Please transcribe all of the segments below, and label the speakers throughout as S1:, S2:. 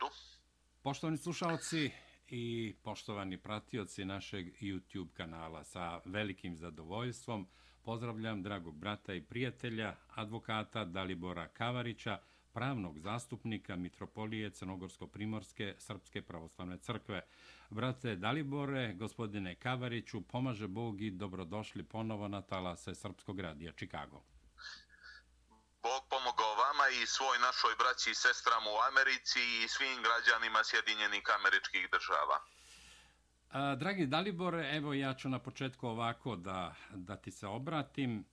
S1: redu.
S2: Poštovani slušalci i poštovani pratioci našeg YouTube kanala, sa velikim zadovoljstvom pozdravljam dragog brata i prijatelja, advokata Dalibora Kavarića, pravnog zastupnika Mitropolije Crnogorsko-Primorske Srpske pravoslavne crkve. Brate Dalibore, gospodine Kavariću, pomaže Bog i dobrodošli ponovo na talase Srpskog radija Čikago.
S1: I svoj našoj braći i sestrama u Americi i svim građanima Sjedinjenih američkih država.
S2: A, dragi Dalibore, evo ja ću na početku ovako da, da ti se obratim.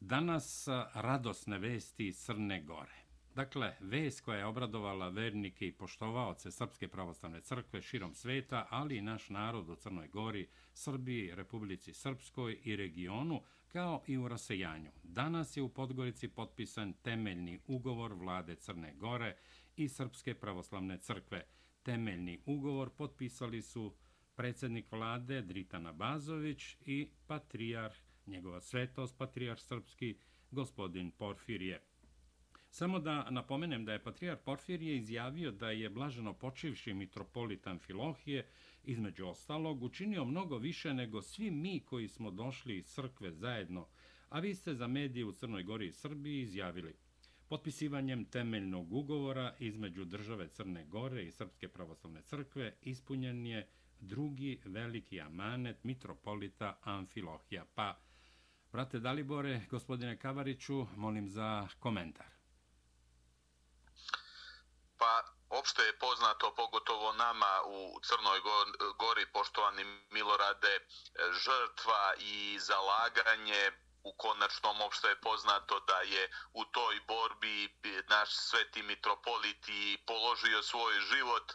S2: Danas radosne vesti iz Crne Gore. Dakle, vest koja je obradovala vernike i poštovaoce Srpske pravoslavne crkve širom sveta, ali i naš narod u Crnoj Gori, Srbiji, Republici Srpskoj i regionu, kao i u rasejanju. Danas je u Podgorici potpisan temeljni ugovor vlade Crne Gore i Srpske pravoslavne crkve. Temeljni ugovor potpisali su predsjednik vlade Dritana Bazović i patrijarh, njegova svetost, patrijarh srpski, gospodin Porfirije. Samo da napomenem da je patrijar Porfirije izjavio da je blaženo počivši mitropolitan Filohije, između ostalog, učinio mnogo više nego svi mi koji smo došli iz crkve zajedno, a vi ste za medije u Crnoj Gori i Srbiji izjavili Potpisivanjem temeljnog ugovora između države Crne Gore i Srpske pravoslavne crkve ispunjen je drugi veliki amanet mitropolita Amfilohija. Pa, brate Dalibore, gospodine Kavariću, molim za komentar.
S1: Pa, opšte je poznato, pogotovo nama u Crnoj Gori, poštovani Milorade, žrtva i zalaganje. U konačnom opšte je poznato da je u toj borbi naš sveti mitropolit i položio svoj život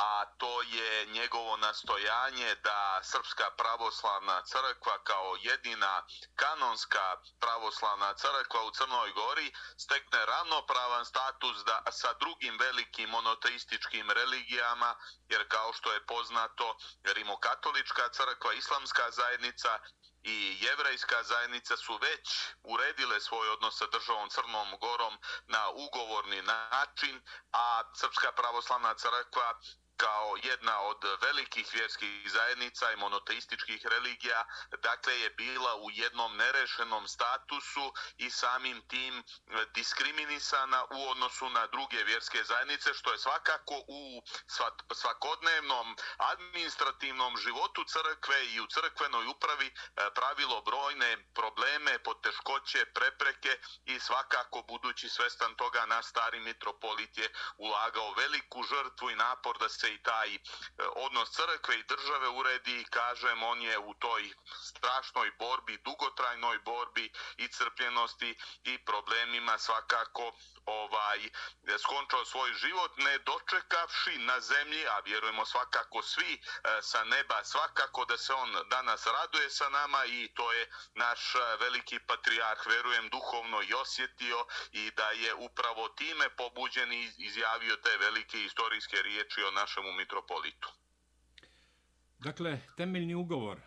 S1: a to je njegovo nastojanje da Srpska pravoslavna crkva kao jedina kanonska pravoslavna crkva u Crnoj Gori stekne ravnopravan status da sa drugim velikim monoteističkim religijama, jer kao što je poznato, rimokatolička crkva, islamska zajednica i jevrejska zajednica su već uredile svoj odnos sa državom Crnom Gorom na ugovorni način, a Srpska pravoslavna crkva kao jedna od velikih vjerskih zajednica i monoteističkih religija, dakle je bila u jednom nerešenom statusu i samim tim diskriminisana u odnosu na druge vjerske zajednice, što je svakako u svakodnevnom administrativnom životu crkve i u crkvenoj upravi e, pravilo brojne probleme, poteškoće, prepreke i svakako budući svestan toga na stari mitropolit je ulagao veliku žrtvu i napor da se i taj e, odnos crkve i države uredi, kažem, on je u toj strašnoj borbi, dugotrajnoj borbi i crpljenosti i problemima svakako ovaj skončao svoj život ne dočekavši na zemlji, a vjerujemo svakako svi e, sa neba, svakako da se on danas raduje sa nama i to je naš e, veliki patrijarh, vjerujem, duhovno i osjetio i da je upravo time pobuđen i izjavio te velike istorijske riječi o našemu mitropolitu.
S2: Dakle, temeljni ugovor,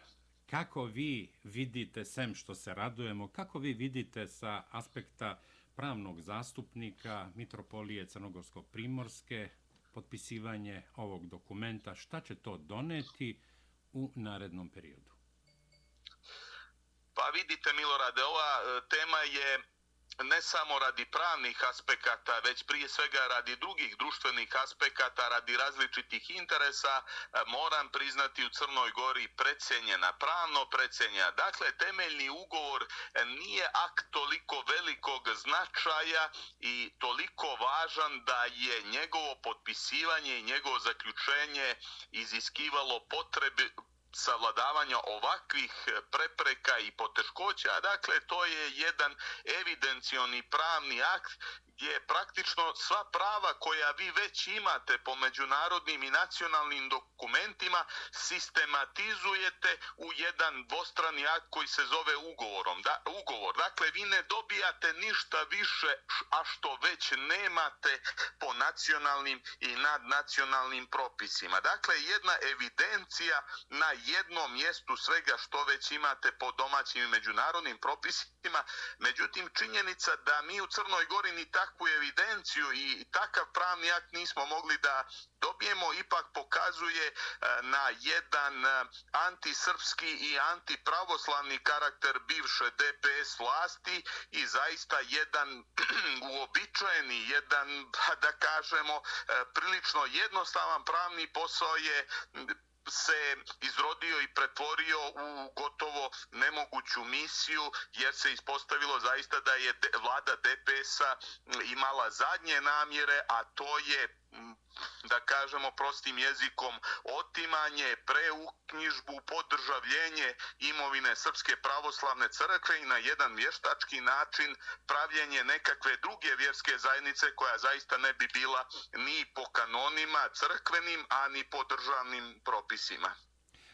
S2: kako vi vidite, sem što se radujemo, kako vi vidite sa aspekta pravnog zastupnika Mitropolije Crnogorsko-Primorske, potpisivanje ovog dokumenta, šta će to doneti u narednom periodu?
S1: Pa vidite, Milorade, ova e, tema je ne samo radi pravnih aspekata, već prije svega radi drugih društvenih aspekata, radi različitih interesa, e, moram priznati u Crnoj Gori precenjena, pravno precenjena. Dakle, temeljni ugovor e, nije akt toliko velikog značaja i toliko važan da je njegovo potpisivanje i njegovo zaključenje iziskivalo potrebe savladavanja ovakvih e, prepreka i poteškoća, dakle to je jedan evidencioni pravni akt je praktično sva prava koja vi već imate po međunarodnim i nacionalnim dokumentima sistematizujete u jedan dvostrani akt koji se zove ugovorom. Da, ugovor. Dakle, vi ne dobijate ništa više, a što već nemate po nacionalnim i nadnacionalnim propisima. Dakle, jedna evidencija na jednom mjestu svega što već imate po domaćim i međunarodnim propisima. Međutim, činjenica da mi u Crnoj Gori ni ta takvu evidenciju i takav pravni akt nismo mogli da dobijemo, ipak pokazuje e, na jedan e, antisrpski i antipravoslavni karakter bivše DPS vlasti i zaista jedan uobičajeni, jedan, pa da kažemo, e, prilično jednostavan pravni posao je se izrodio i pretvorio u gotovo nemoguću misiju jer se ispostavilo zaista da je vlada DPS-a imala zadnje namjere, a to je da kažemo prostim jezikom, otimanje, preuknjižbu, podržavljenje imovine Srpske pravoslavne crkve i na jedan vještački način pravljenje nekakve druge vjerske zajednice koja zaista ne bi bila ni po kanonima crkvenim, a ni po državnim propisima.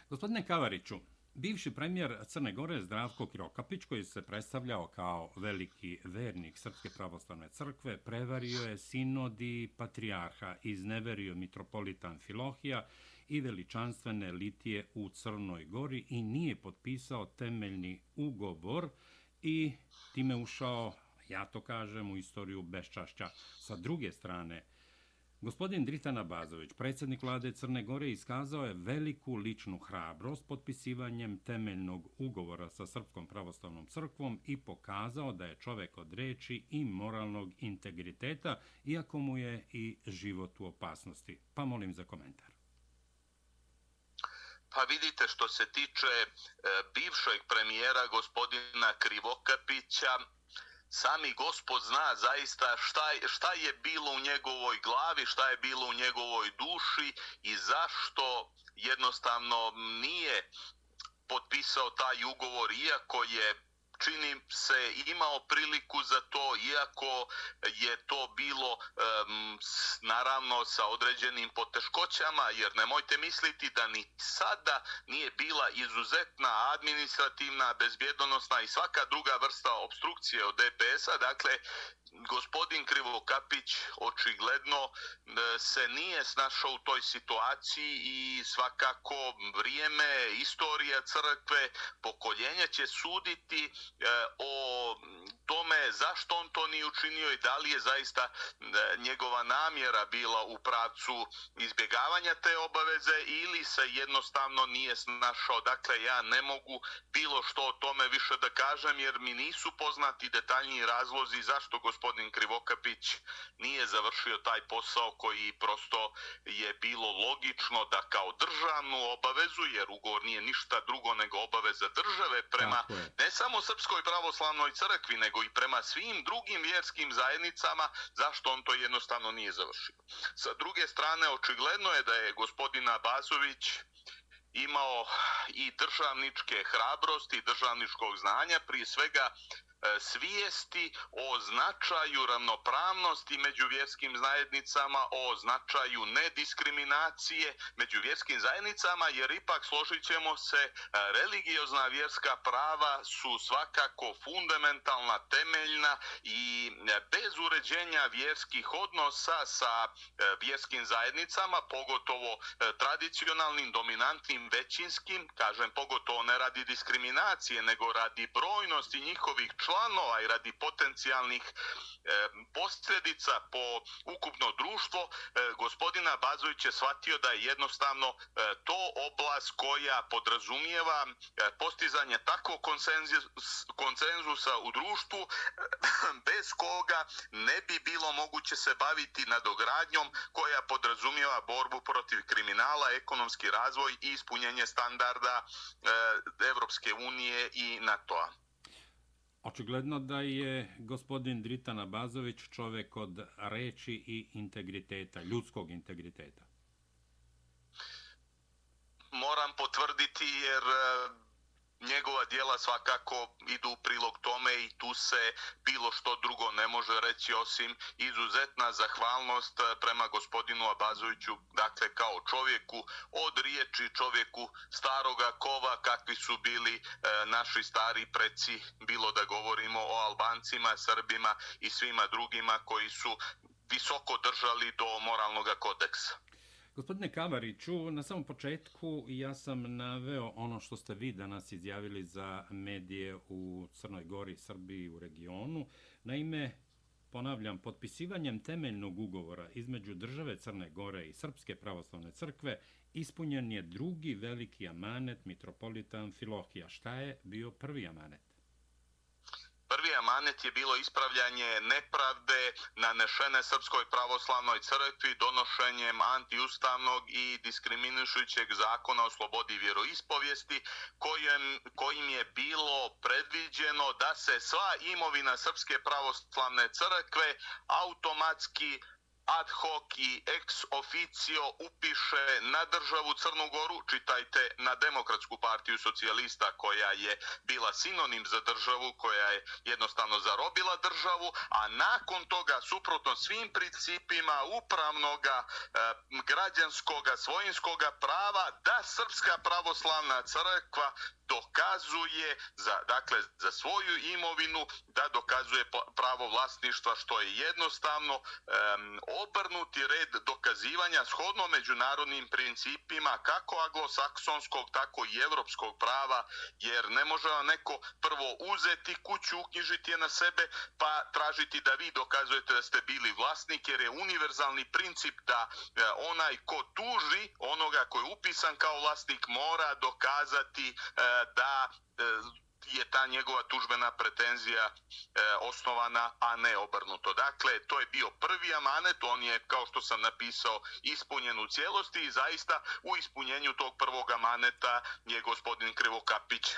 S2: Gospodine Kavariću, Bivši premijer Crne Gore Zdravko Kirokapić, koji se predstavljao kao veliki vernik Srpske pravoslavne crkve, prevario je sinodi patrijarha, izneverio mitropolitan Filohija i veličanstvene litije u Crnoj Gori i nije potpisao temeljni ugovor i time ušao, ja to kažem, u istoriju beščašća. Sa druge strane, Gospodin Dritan Abazović, predsjednik vlade Crne Gore, iskazao je veliku ličnu hrabrost potpisivanjem temeljnog ugovora sa Srpskom pravoslavnom crkvom i pokazao da je čovek od reči i moralnog integriteta, iako mu je i život u opasnosti. Pa molim za komentar.
S1: Pa vidite što se tiče e, bivšeg premijera gospodina Krivokapića, sami gospod zna zaista šta, šta je bilo u njegovoj glavi, šta je bilo u njegovoj duši i zašto jednostavno nije potpisao taj ugovor, iako je čini se imao priliku za to, iako je to bilo um, naravno sa određenim poteškoćama, jer nemojte misliti da ni sada nije bila izuzetna administrativna, bezbjedonosna i svaka druga vrsta obstrukcije od DPS-a. Dakle, gospodin Krivokapić očigledno se nije snašao u toj situaciji i svakako vrijeme, istorija crkve, pokoljenja će suditi o tome zašto on to nije učinio i da li je zaista e, njegova namjera bila u pravcu izbjegavanja te obaveze ili se jednostavno nije snašao. Dakle, ja ne mogu bilo što o tome više da kažem jer mi nisu poznati detaljni razlozi zašto gospodin gospodin Krivokapić nije završio taj posao koji prosto je bilo logično da kao državnu obavezu, jer ugovor nije ništa drugo nego obaveza države prema ne samo Srpskoj pravoslavnoj crkvi, nego i prema svim drugim vjerskim zajednicama, zašto on to jednostavno nije završio. Sa druge strane, očigledno je da je gospodina Bazović imao i državničke hrabrosti, državničkog znanja, prije svega E, svijesti o značaju ravnopravnosti među vjerskim zajednicama, o značaju nediskriminacije među vjerskim zajednicama, jer ipak složit ćemo se, e, religiozna vjerska prava su svakako fundamentalna, temeljna i e, bez uređenja vjerskih odnosa sa vjerskim zajednicama, pogotovo tradicionalnim, dominantnim, većinskim, kažem pogotovo ne radi diskriminacije, nego radi brojnosti njihovih članova i radi potencijalnih e, posljedica po ukupno društvo, e, gospodina Bazović je shvatio da je jednostavno e, to oblast koja podrazumijeva e, postizanje takvog konsenzusa u društvu e, bez koga ne bi bilo moguće se baviti nadogradnjom koja podrazumijeva borbu protiv kriminala, ekonomski razvoj i ispunjenje standarda e, Evropske unije i NATO-a.
S2: Očigledno da je gospodin Dritan Abazović čovek od reči i integriteta, ljudskog integriteta.
S1: Moram potvrditi jer njegova dijela svakako idu u prilog tome i tu se bilo što drugo ne može reći osim izuzetna zahvalnost eh, prema gospodinu Abazoviću, dakle kao čovjeku od riječi čovjeku staroga kova kakvi su bili e, naši stari preci, bilo da govorimo o Albancima, Srbima i svima drugima koji su visoko držali do moralnog kodeksa.
S2: Gospodine Kavariću, na samom početku ja sam naveo ono što ste vi danas izjavili za medije u Crnoj Gori, Srbiji u regionu. Naime, ponavljam, potpisivanjem temeljnog ugovora između države Crne Gore i Srpske pravoslavne crkve ispunjen je drugi veliki amanet mitropolitan Filohija. Šta je bio prvi amanet?
S1: Prvi je bilo ispravljanje nepravde nanešene Srpskoj pravoslavnoj crkvi donošenjem antiustavnog i diskriminišućeg zakona o slobodi vjeroispovijesti kojim, kojim je bilo predviđeno da se sva imovina Srpske pravoslavne crkve automatski ad hoc i ex officio upiše na državu Crnu Goru, čitajte na Demokratsku partiju socijalista koja je bila sinonim za državu, koja je jednostavno zarobila državu, a nakon toga, suprotno svim principima upravnog e, građanskog svojinskog prava, da Srpska pravoslavna crkva dokazuje za, dakle, za svoju imovinu da dokazuje pravo vlasništva što je jednostavno um, obrnuti red dokazivanja shodno međunarodnim principima kako aglosaksonskog tako i evropskog prava jer ne može vam neko prvo uzeti kuću uknjižiti je na sebe pa tražiti da vi dokazujete da ste bili vlasnik jer je univerzalni princip da e, onaj ko tuži onoga koji je upisan kao vlasnik mora dokazati e, da e, je ta njegova tužbena pretenzija e, osnovana, a ne obrnuto. Dakle, to je bio prvi amanet, on je, kao što sam napisao, ispunjen u cijelosti i zaista u ispunjenju tog prvog amaneta je gospodin Krivokapić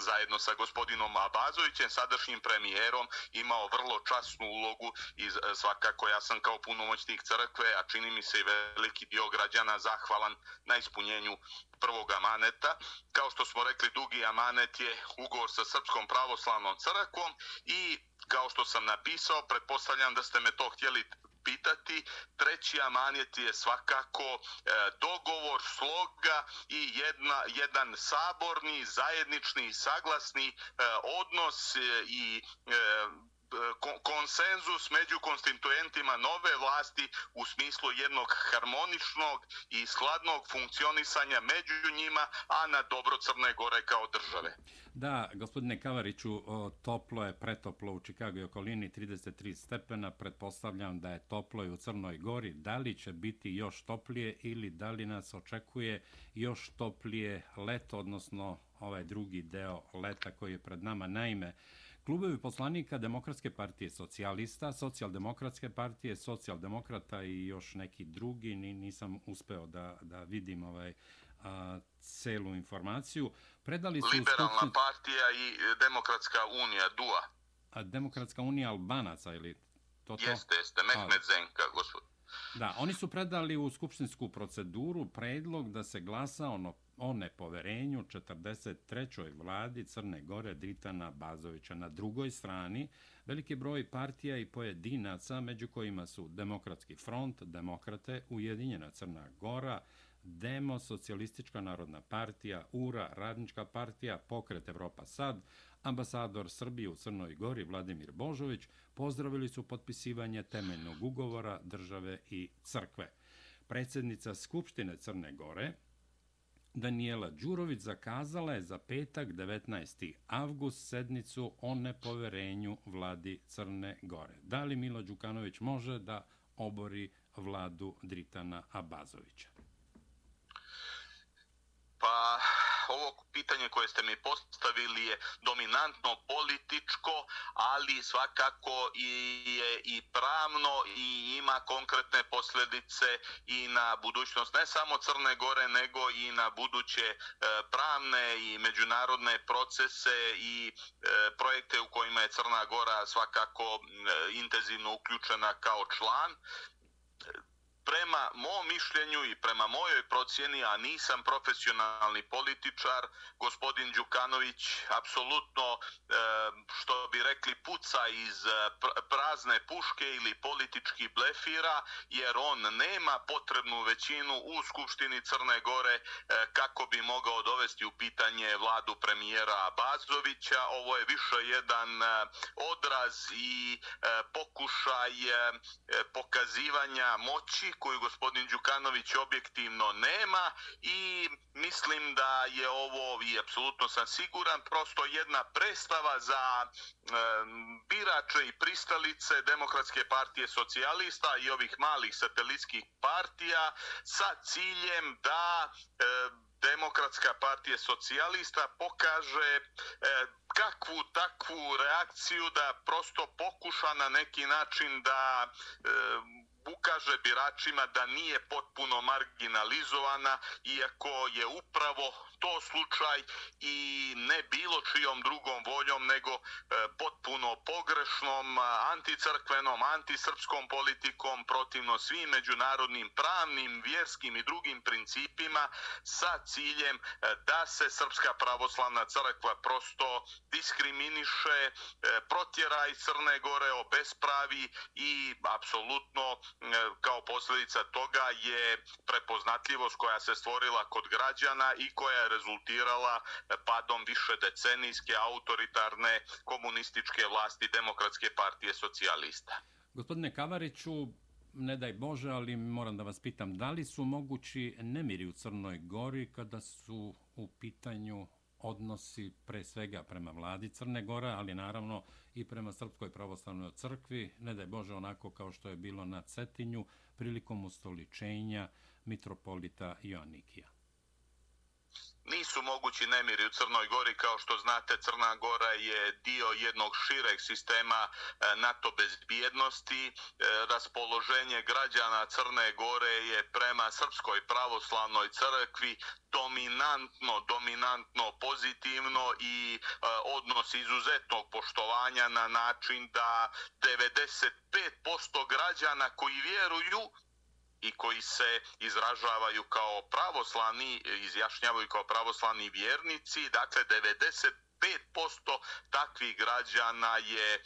S1: zajedno sa gospodinom Abazovićem, sadašnjim premijerom, imao vrlo časnu ulogu i e, svakako ja sam kao punomoćnik crkve, a čini mi se i veliki dio građana zahvalan na ispunjenju prvog amaneta. Kao što smo rekli, dugi amanet je ugovor sa Srpskom pravoslavnom crkvom i kao što sam napisao, pretpostavljam da ste me to htjeli pitati. Treći amanet je svakako e, dogovor sloga i jedna, jedan saborni, zajednični i saglasni e, odnos e, i e, konsenzus među konstituentima nove vlasti u smislu jednog harmoničnog i skladnog funkcionisanja među njima, a na dobro Crne Gore kao države.
S2: Da, gospodine Kavariću, toplo je, pretoplo u Čikagu i okolini, 33 stepena, pretpostavljam da je toplo i u Crnoj Gori. Da li će biti još toplije ili da li nas očekuje još toplije leto, odnosno ovaj drugi deo leta koji je pred nama? Naime, Klubovi poslanika Demokratske partije socijalista, socijaldemokratske partije, socijaldemokrata i još neki drugi, nisam uspeo da, da vidim ovaj a, celu informaciju, predali su...
S1: Liberalna skupštin... partija i Demokratska unija, DUA.
S2: A Demokratska unija Albanaca ili to to?
S1: Jeste, jeste, Mehmed Zenka, gospod.
S2: Da, oni su predali u skupštinsku proceduru predlog da se glasa ono o nepoverenju 43. vladi Crne Gore Dritana Bazovića. Na drugoj strani veliki broj partija i pojedinaca, među kojima su Demokratski front, Demokrate, Ujedinjena Crna Gora, Demo, Socijalistička narodna partija, URA, Radnička partija, Pokret Evropa Sad, ambasador Srbije u Crnoj Gori Vladimir Božović pozdravili su potpisivanje temeljnog ugovora države i crkve. Predsjednica Skupštine Crne Gore, Daniela Đurović zakazala je za petak 19. avgust sednicu o nepoverenju vladi Crne Gore. Da li Milo Đukanović može da obori vladu Dritana Abazovića?
S1: Pa, Dakle, ovo pitanje koje ste mi postavili je dominantno političko, ali svakako i je i pravno i ima konkretne posljedice i na budućnost ne samo Crne Gore, nego i na buduće e, pravne i međunarodne procese i e, projekte u kojima je Crna Gora svakako e, intenzivno uključena kao član prema mom mišljenju i prema mojoj procjeni, a nisam profesionalni političar, gospodin Đukanović apsolutno, e, što bi rekli, puca iz e, prazne puške ili politički blefira, jer on nema potrebnu većinu u Skupštini Crne Gore e, kako bi mogao dovesti u pitanje vladu premijera Bazovića. Ovo je više jedan odraz i pokušaj pokazivanja moći koju gospodin Đukanović objektivno nema i mislim da je ovo, i apsolutno sam siguran, prosto jedna prestava za e, birače i pristalice Demokratske partije socijalista i ovih malih satelitskih partija sa ciljem da e, Demokratska partija socijalista pokaže e, kakvu takvu reakciju da prosto pokuša na neki način da e, ukaže biračima da nije potpuno marginalizovana, iako je upravo to slučaj i ne bilo čijom drugom voljom, nego e, potpuno pogrešnom, anticrkvenom, antisrpskom politikom, protivno svim međunarodnim pravnim, vjerskim i drugim principima sa ciljem e, da se Srpska pravoslavna crkva prosto diskriminiše, e, protjera iz Crne Gore, obespravi i apsolutno e, kao posljedica toga je prepoznatljivost koja se stvorila kod građana i koja je rezultirala padom više decenijske autoritarne komunističke vlasti Demokratske partije socijalista.
S2: Gospodine Kavariću, ne daj Bože, ali moram da vas pitam, da li su mogući nemiri u Crnoj Gori kada su u pitanju odnosi pre svega prema vladi Crne Gore, ali naravno i prema Srpskoj pravoslavnoj crkvi, ne daj Bože onako kao što je bilo na Cetinju prilikom ustoličenja mitropolita Joannikija
S1: nisu mogući nemiri u Crnoj Gori. Kao što znate, Crna Gora je dio jednog šireg sistema e, NATO bezbjednosti. E, raspoloženje građana Crne Gore je prema Srpskoj pravoslavnoj crkvi dominantno, dominantno pozitivno i e, odnos izuzetnog poštovanja na način da 95% građana koji vjeruju i koji se izražavaju kao pravoslavni, izjašnjavaju kao pravoslavni vjernici, dakle 95% takvih građana je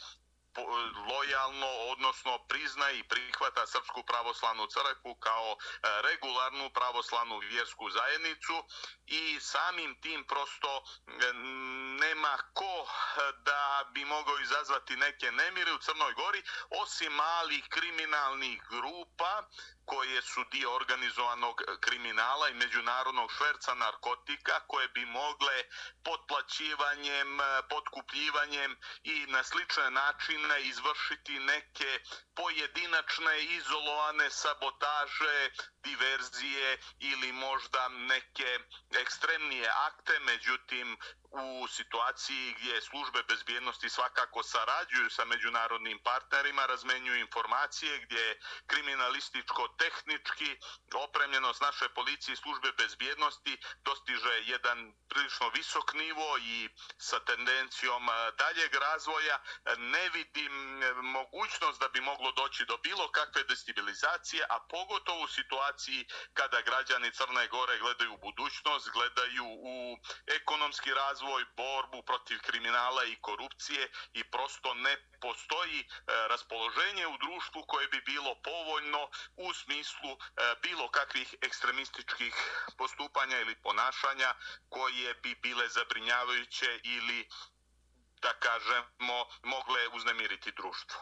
S1: lojalno, odnosno prizna i prihvata Srpsku pravoslavnu crkvu kao e, regularnu pravoslavnu vjersku zajednicu i samim tim prosto e, nema ko e, da bi mogao izazvati neke nemire u Crnoj Gori, osim malih kriminalnih grupa koje su dio organizovanog e, kriminala i međunarodnog šverca narkotika koje bi mogle potplaćivanjem, e, potkupljivanjem i na slične načine izvršiti neke pojedinačne izolovane sabotaže, diverzije ili možda neke ekstremnije akte, međutim u situaciji gdje službe bezbjednosti svakako sarađuju sa međunarodnim partnerima, razmenjuju informacije gdje kriminalističko tehnički opremljenost naše policije i službe bezbjednosti dostiže jedan prilično visok nivo i sa tendencijom daljeg razvoja ne vidim mogućnost da bi moglo doći do bilo kakve destabilizacije, a pogotovo u situaciji kada građani Crne Gore gledaju u budućnost, gledaju u ekonomski razvoj borbu protiv kriminala i korupcije i prosto ne postoji raspoloženje u društvu koje bi bilo povoljno u smislu e, bilo kakvih ekstremističkih postupanja ili ponašanja koje bi bile zabrinjavajuće ili da kažemo mogle uznemiriti društvo.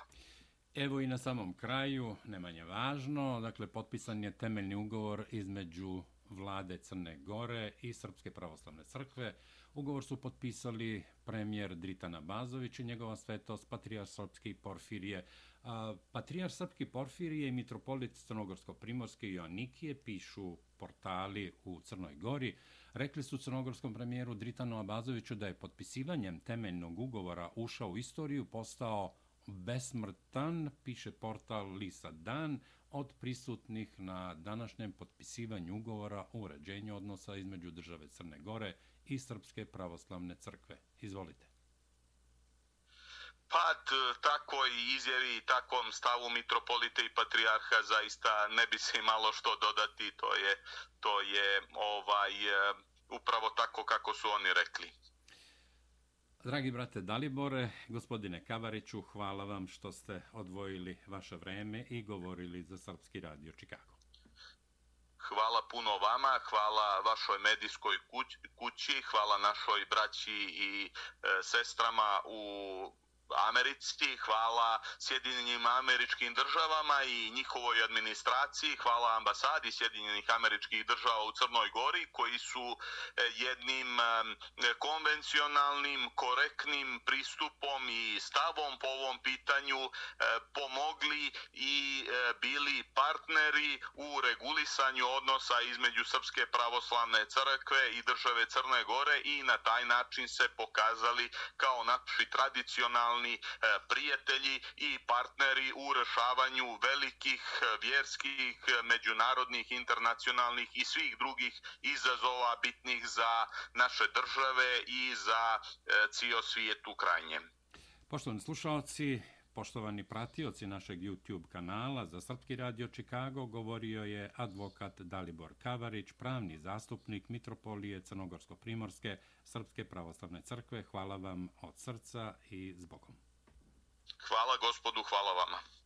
S2: Evo i na samom kraju, ne manje važno, dakle, potpisan je temeljni ugovor između vlade Crne Gore i Srpske pravoslavne crkve. Ugovor su potpisali premijer Dritana Bazović i njegova svetost, patrijar Srpski Porfirije. Patrijar Srpski Porfirije i mitropolit Crnogorsko-Primorske i Joannikije pišu portali u Crnoj Gori. Rekli su crnogorskom premijeru Dritanu Abazoviću da je potpisivanjem temeljnog ugovora ušao u istoriju, postao besmrtan, piše portal Lisa Dan, od prisutnih na današnjem potpisivanju ugovora o uređenju odnosa između države Crne Gore i Srpske pravoslavne crkve. Izvolite.
S1: Pa tako i izjavi i takvom stavu mitropolite i patrijarha zaista ne bi se imalo što dodati. To je, to je ovaj e, upravo tako kako su oni rekli.
S2: Dragi brate Dalibore, gospodine Kavariću, hvala vam što ste odvojili vaše vreme i govorili za Srpski radio Čikago.
S1: Hvala puno vama, hvala vašoj medijskoj kući, hvala našoj braći i e, sestrama u Americi, hvala Sjedinjenim američkim državama i njihovoj administraciji, hvala ambasadi Sjedinjenih američkih država u Crnoj Gori, koji su e, jednim e, konvencionalnim, korektnim pristupom i stavom po ovom pitanju e, pomogli i bili partneri u regulisanju odnosa između Srpske pravoslavne crkve i države Crne Gore i na taj način se pokazali kao naši tradicionalni e, prijatelji i partneri u rešavanju velikih e, vjerskih, e, međunarodnih, internacionalnih i svih drugih izazova bitnih za naše države i za e, cio svijet u krajnjem.
S2: Poštovani slušalci, poštovani pratioci našeg YouTube kanala za Srpski radio Čikago, govorio je advokat Dalibor Kavarić, pravni zastupnik Mitropolije Crnogorsko-Primorske Srpske pravoslavne crkve. Hvala vam od srca i zbogom.
S1: Hvala gospodu, hvala vama.